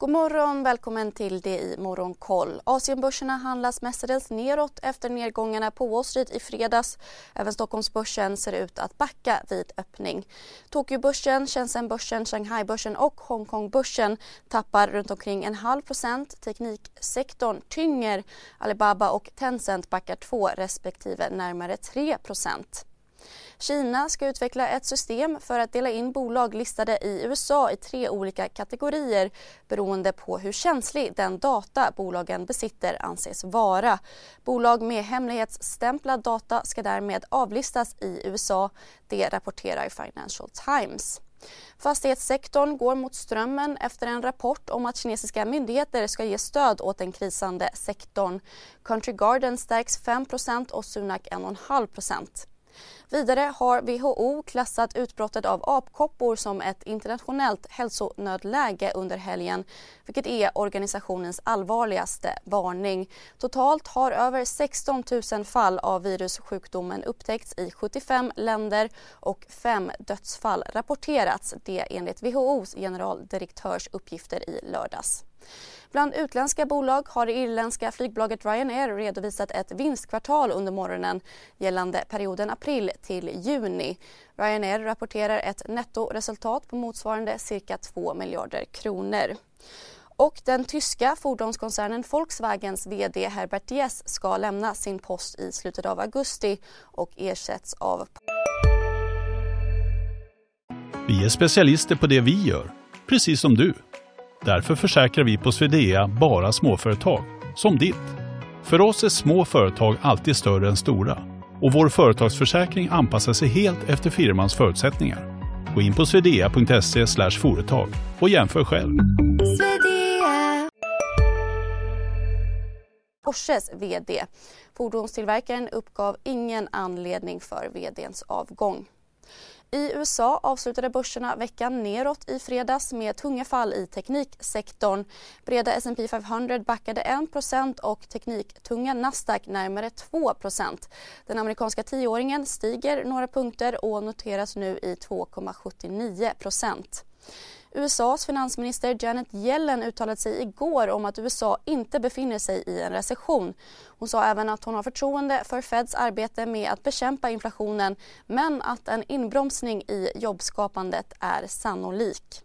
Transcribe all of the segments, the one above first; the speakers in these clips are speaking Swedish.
God morgon, välkommen till det i Morgonkoll. Asienbörserna handlas mestadels neråt efter nedgångarna på Wall Street i fredags. Även Stockholmsbörsen ser ut att backa vid öppning. Tokyobörsen, Shenzhenbörsen, Shanghaibörsen och Hongkongbörsen tappar runt omkring en halv procent. Tekniksektorn tynger. Alibaba och Tencent backar 2 respektive närmare 3 procent. Kina ska utveckla ett system för att dela in bolag listade i USA i tre olika kategorier beroende på hur känslig den data bolagen besitter anses vara. Bolag med hemlighetsstämplad data ska därmed avlistas i USA. Det rapporterar Financial Times. Fastighetssektorn går mot strömmen efter en rapport om att kinesiska myndigheter ska ge stöd åt den krisande sektorn. Country Garden stärks 5% och Sunak 1,5 Vidare har WHO klassat utbrottet av apkoppor som ett internationellt hälsonödläge under helgen vilket är organisationens allvarligaste varning. Totalt har över 16 000 fall av virussjukdomen upptäckts i 75 länder och fem dödsfall rapporterats, det enligt WHOs generaldirektörs uppgifter i lördags. Bland utländska bolag har det irländska flygbolaget Ryanair redovisat ett vinstkvartal under morgonen gällande perioden april till juni. Ryanair rapporterar ett nettoresultat på motsvarande cirka 2 miljarder kronor. Och den tyska fordonskoncernen Volkswagens VD Herbert Diess ska lämna sin post i slutet av augusti och ersätts av... Vi är specialister på det vi gör, precis som du. Därför försäkrar vi på Swedea bara småföretag, som ditt. För oss är små företag alltid större än stora och vår företagsförsäkring anpassar sig helt efter firmans förutsättningar. Gå in på swedea.se företag och jämför själv. Porsches VD. Fordonstillverkaren uppgav ingen anledning för VDns avgång. I USA avslutade börserna veckan neråt i fredags med tunga fall i tekniksektorn. Breda S&P 500 backade 1% och tekniktunga Nasdaq närmare 2% Den amerikanska tioåringen stiger några punkter och noteras nu i 2,79 USAs finansminister Janet Yellen uttalade sig igår om att USA inte befinner sig i en recession. Hon sa även att hon har förtroende för Feds arbete med att bekämpa inflationen men att en inbromsning i jobbskapandet är sannolik.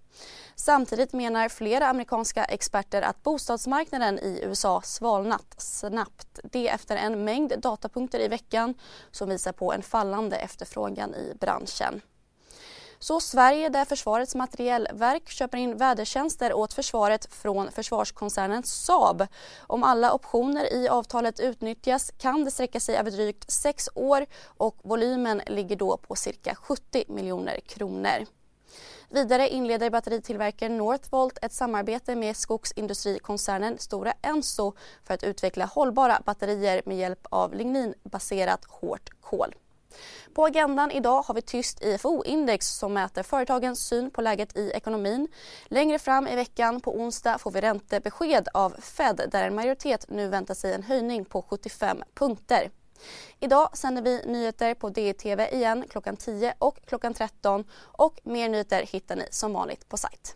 Samtidigt menar flera amerikanska experter att bostadsmarknaden i USA svalnat snabbt. Det efter en mängd datapunkter i veckan som visar på en fallande efterfrågan i branschen. Så Sverige där Försvarets materielverk köper in vädertjänster åt försvaret från försvarskoncernen Saab. Om alla optioner i avtalet utnyttjas kan det sträcka sig över drygt sex år och volymen ligger då på cirka 70 miljoner kronor. Vidare inleder batteritillverkaren Northvolt ett samarbete med skogsindustrikoncernen Stora Enso för att utveckla hållbara batterier med hjälp av ligninbaserat hårt kol. På agendan idag har vi tyst IFO-index som mäter företagens syn på läget i ekonomin. Längre fram i veckan på onsdag får vi räntebesked av Fed där en majoritet nu väntar sig en höjning på 75 punkter. Idag sänder vi nyheter på DTV igen klockan 10 och klockan 13 och mer nyheter hittar ni som vanligt på sajt.